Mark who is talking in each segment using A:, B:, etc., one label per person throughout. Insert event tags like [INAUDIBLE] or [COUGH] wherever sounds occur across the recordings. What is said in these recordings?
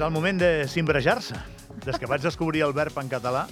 A: És el moment de cimbrejar-se. Des que vaig descobrir el verb en català,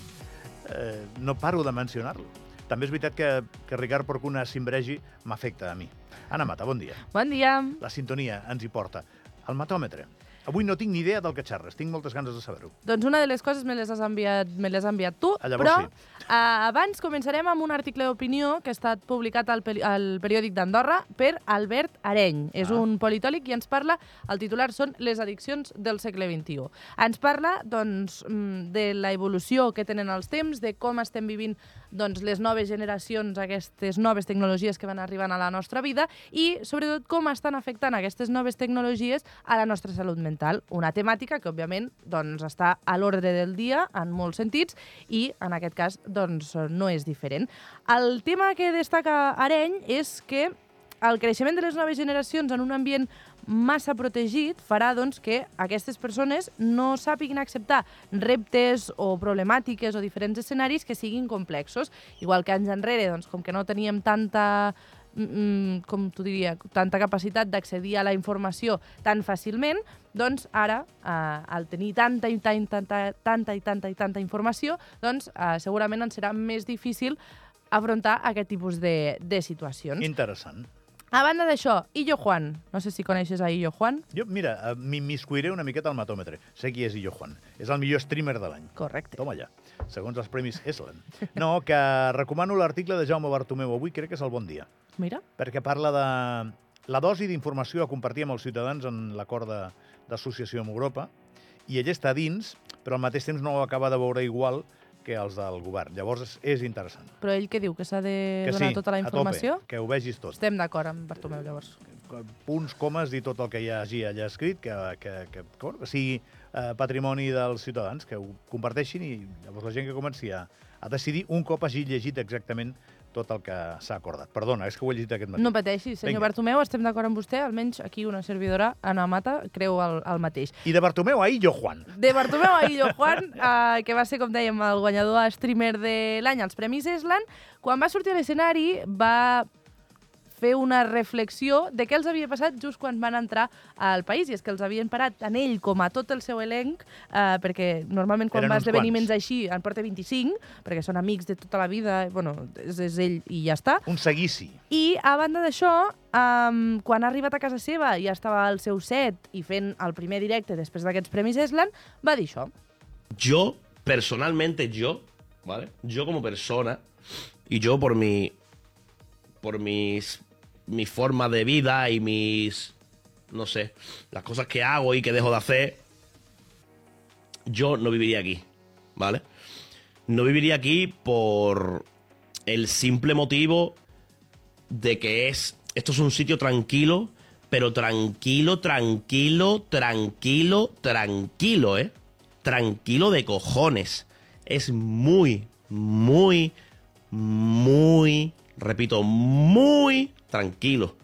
A: eh, no paro de mencionar-lo. També és veritat que, que Ricard Porcuna cimbregi m'afecta a mi. Anna Mata, bon dia.
B: Bon dia.
A: La sintonia ens hi porta. El matòmetre. Avui no tinc ni idea del que xerres, tinc moltes ganes de saber-ho.
B: Doncs una de les coses me les has enviat, me les has enviat tu,
A: Ah, llavors
B: però
A: sí.
B: Uh, abans començarem amb un article d'opinió que ha estat publicat al, peri al periòdic d'Andorra per Albert Areny. És
A: Ah.
B: un politòleg i ens parla, el titular són Les addiccions del segle XXI. Ens parla doncs, mm, de la evolució que tenen els temps, de com estem vivint doncs, les noves generacions, aquestes noves tecnologies que van arribant a la nostra vida i, sobretot, com estan afectant aquestes noves tecnologies a la nostra salut mental. Una temàtica que, òbviament, doncs, està a l'ordre del dia en molts sentits i, en aquest cas, doncs, no és diferent. El tema que destaca Areny és que el creixement de les noves generacions en un ambient massa protegit farà doncs, que aquestes persones no sàpiguin acceptar reptes o problemàtiques o diferents escenaris que siguin complexos. Igual que anys enrere, doncs, com que no teníem tanta mm, com t'ho diria, tanta capacitat d'accedir a la informació tan fàcilment, doncs ara, eh, al tenir tanta i tanta, tanta, tanta i tanta i tanta informació, doncs eh, segurament ens serà més difícil afrontar aquest tipus de, de situacions.
A: Interessant.
B: A banda d'això, Illo Juan. No sé si coneixes a Illo Juan.
A: Jo, mira, eh, m'immiscuiré una miqueta al matòmetre. Sé qui és Illo Juan. És el millor streamer de l'any.
B: Correcte.
A: Toma allà, segons els premis Eslen. No, que recomano l'article de Jaume Bartomeu avui, crec que és el bon dia,
B: Mira.
A: perquè parla de la dosi d'informació a compartir amb els ciutadans en l'acord d'associació amb Europa, i ell està dins, però al mateix temps no ho acaba de veure igual que els del govern. Llavors és, és interessant.
B: Però ell què diu? Que s'ha de
A: Que
B: donar
A: sí,
B: tota la informació?
A: tope, que ho vegis tot.
B: Estem d'acord amb Bartomeu, llavors.
A: punts, comes i tot el que hi hagi allà escrit, que, que, que, que, que sigui eh, patrimoni dels ciutadans, que ho comparteixin i llavors la gent que comenci a, a decidir un cop hagi llegit exactament tot el que s'ha acordat. Perdona, és que ho he llegit aquest matí.
B: No pateixi, senyor
A: Vinga.
B: Bartomeu, estem d'acord amb vostè, almenys aquí una servidora, Ana Mata, creu el, el mateix.
A: I de Bartomeu a Illo Juan.
B: De Bartomeu a Illo Juan, [LAUGHS] eh, que va ser, com dèiem, el guanyador a streamer de l'any als Premis Eslan, quan va sortir a l'escenari va fer una reflexió de què els havia passat just quan van entrar al país, i és que els havien parat tant ell com a tot el seu elenc, eh, perquè normalment quan
A: Eren
B: va a esdeveniments
A: quants.
B: així en porta 25, perquè són amics de tota la vida, bueno, és, és ell i ja està,
A: Un seguici.
B: i a banda d'això, um, quan ha arribat a casa seva i ja estava al seu set i fent el primer directe després d'aquests Premis Eslan, va dir això.
C: yo, personalmente yo, ¿vale? Yo como persona, y yo por mi. por mis. Mi forma de vida y mis. no sé, las cosas que hago y que dejo de hacer, yo no viviría aquí, ¿vale? No viviría aquí por el simple motivo de que es. Esto es un sitio tranquilo, pero tranquilo, tranquilo, tranquilo, tranquilo, ¿eh? Tranquilo de cojones. Es muy, muy, muy, repito, muy tranquilo.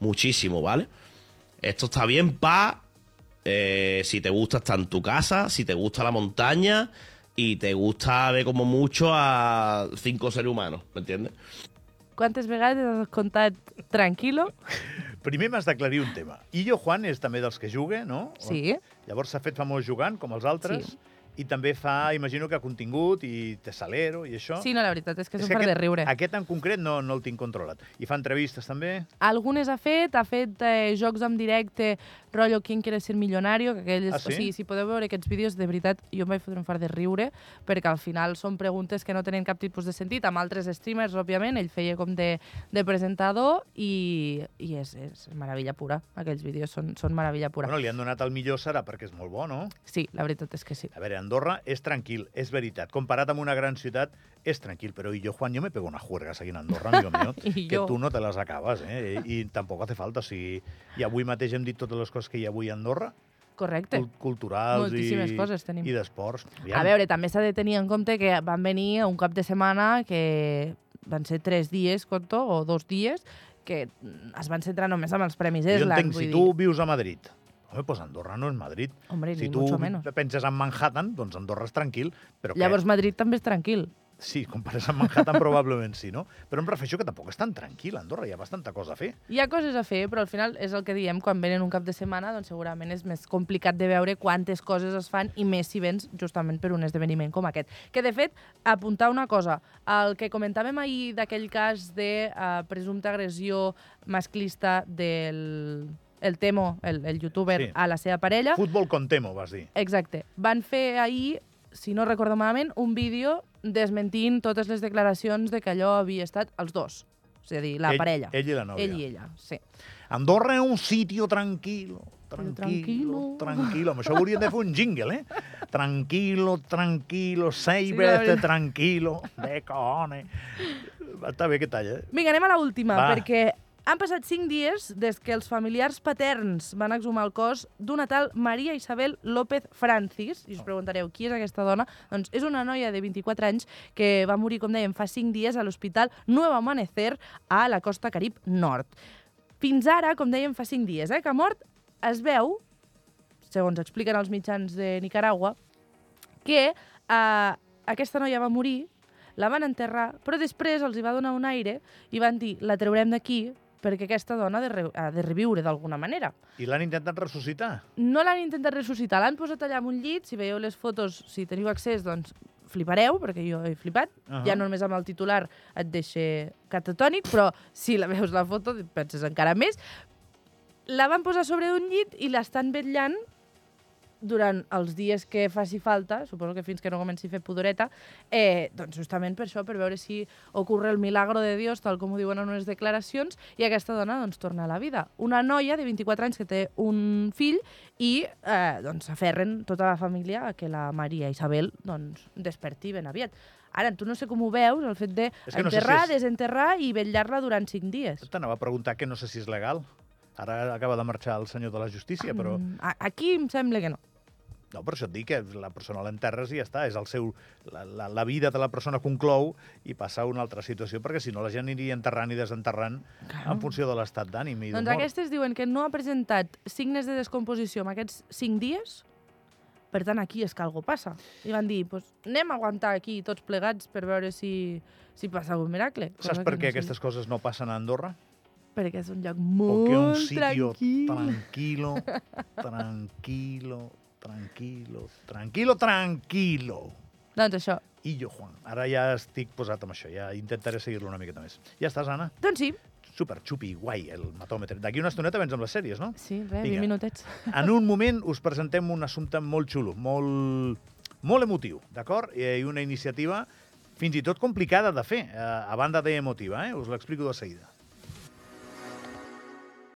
C: Muchísimo, ¿vale? Esto está bien pa eh, si te gusta estar en tu casa, si te gusta la montaña y te gusta ver como mucho a cinco seres humanos, ¿me entiendes?
B: Quantes vegades has contat tranquilo? [LAUGHS]
A: Primer m'has d'aclarir un tema. Illo Juan és també dels que juga, no?
B: Sí.
A: Llavors s'ha fet famós jugant, com els altres,
B: Sí.
A: I també fa, imagino que contingut i Tessalero i això.
B: Sí, no, la veritat és que és un
A: que
B: far de riure.
A: Aquest en concret no, no el tinc controlat. I fa entrevistes també?
B: Algunes ha fet, ha fet eh, jocs en directe, rotllo Quien quiere ser millonario, que aquells,
A: Ah, sí?
B: o sigui, si podeu veure aquests vídeos, de veritat, jo em vaig fotre un far de riure, perquè al final són preguntes que no tenen cap tipus de sentit, amb altres streamers, òbviament, ell feia com de, de presentador i, i és, és meravella pura, aquells vídeos són, són meravella pura.
A: Bueno, li han donat el millor serà perquè és molt bo, no?
B: Sí, la veritat és que sí.
A: A veure, Andorra és tranquil, és veritat. Comparat amb una gran ciutat, és tranquil. Però y yo, Juan, yo me pego una juerga aquí en Andorra, amigo mío, [LAUGHS] que tu no te les acabes, eh? I tampoc hace falta. O sigui, I avui mateix hem dit totes les coses que hi ha avui a Andorra,
B: Correcte.
A: cul culturals
B: Moltíssimes
A: i,
B: coses tenim.
A: i d'esports.
B: A veure, també s'ha de tenir en compte que van venir un cap de setmana que van ser tres dies, conto, o dos dies, que es van centrar només amb els Premis
A: jo
B: Eslan.
A: entenc, si
B: vull
A: tu
B: dir.
A: vius a Madrid, home, doncs Andorra no és Madrid.
B: Hombre,
A: si
B: ni
A: tu
B: mucho menos.
A: penses en Manhattan, doncs Andorra és tranquil. Però
B: Llavors
A: què?
B: Madrid també és tranquil.
A: Sí, compares amb Manhattan probablement sí, no? Però em refereixo que tampoc és tan tranquil, Andorra, hi ha bastanta cosa a fer.
B: Hi ha coses a fer, però al final és el que diem, quan venen un cap de setmana, doncs segurament és més complicat de veure quantes coses es fan i més si vens justament per un esdeveniment com aquest. Que, de fet, apuntar una cosa, el que comentàvem ahir d'aquell cas de uh, presumpta agressió masclista del el Temo, el, el youtuber,
A: Sí.
B: a la seva parella,
A: Futbol con temo, vas dir.
B: Exacte. Van fer ahir, si no recordo malament, un vídeo desmentint totes les declaracions de que allò havia estat els dos. És a dir, la
A: Ell-
B: parella.
A: ell i la nòvia.
B: Ell i ella, sí.
A: Andorra és un sitio tranquilo. Tranquilo,
B: tranquilo.
A: tranquilo. Amb això [LAUGHS] hauríem de fer un jingle, eh? Tranquilo, tranquilo, sei
B: Sí,
A: tranquilo, de cojones. Està bé que talla, eh?
B: Vinga, anem a l'última, perquè han passat cinc dies des que els familiars paterns van exhumar el cos d'una tal Maria Isabel López Francis. I us preguntareu, qui és aquesta dona? Doncs és una noia de 24 anys que va morir, com dèiem, fa cinc dies a l'hospital Nuevo Amanecer a la costa Carib Nord. Fins ara, com dèiem, fa cinc dies, eh, que ha mort, es veu, segons expliquen els mitjans de Nicaragua, que eh, aquesta noia va morir, la van enterrar, però després els hi va donar un aire i van dir, la treurem d'aquí perquè aquesta dona ha de, re ha de reviure d'alguna manera.
A: I l'han intentat ressuscitar.
B: No l'han intentat ressuscitar, l'han posat allà en un llit, si veieu les fotos, si teniu accés, doncs flipareu, perquè jo he flipat. Uh. -huh. Ja no només amb el titular et deixa catatònic, però si la veus la foto penses encara més. La van posar sobre d'un llit i l'estan vetllant durant els dies que faci falta, suposo que fins que no comenci a fer pudoreta, eh, doncs justament per això, per veure si ocorre el milagro de Dios, tal com ho diuen en unes declaracions, i aquesta dona doncs, torna a la vida. Una noia de 24 anys que té un fill i eh, doncs s'aferren tota la família a que la Maria Isabel doncs, desperti ben aviat. Ara, tu no sé com ho veus, el fet
A: És que no sé si és-
B: desenterrar i vetllar-la durant cinc dies.
A: T'anava a preguntar que no sé si és legal. Ara acaba de marxar el senyor de la justícia, però...
B: Mm, Aquí em sembla que no.
A: No, per això et dic que la persona l'enterres i ja està. És el seu, la, la, la vida de la persona conclou i passa a una altra situació, perquè si no la gent aniria enterrant i desenterrant
B: Clar.
A: en funció de l'estat d'ànim i
B: Doncs aquestes diuen que no ha presentat signes de descomposició en aquests cinc dies, per tant, aquí és que alguna passa. I van dir, pues, anem a aguantar aquí tots plegats per veure si, si passa algun miracle. Cosa
A: Saps per
B: no
A: què
B: sé.
A: aquestes coses no passen a Andorra?
B: Perquè és un lloc
A: Porque un
B: molt
A: sitio
B: tranquil.
A: tranquilo, tranquilo, tranquilo, tranquilo, tranquilo.
B: Doncs això.
A: I jo, Juan, ara ja estic posat amb això, ja intentaré seguir-lo una miqueta més. Ja estàs, Anna?
B: Doncs sí,
A: Super xupi, guai, el matòmetre. D'aquí una estoneta vens amb les sèries, no?
B: sí, res,
A: Vinga.
B: 20 minutets. [LAUGHS]
A: En un moment us presentem un assumpte molt xulo, molt, molt emotiu, d'acord? I una iniciativa fins i tot complicada de fer, eh, a banda d'emotiva, eh? Us l'explico de seguida.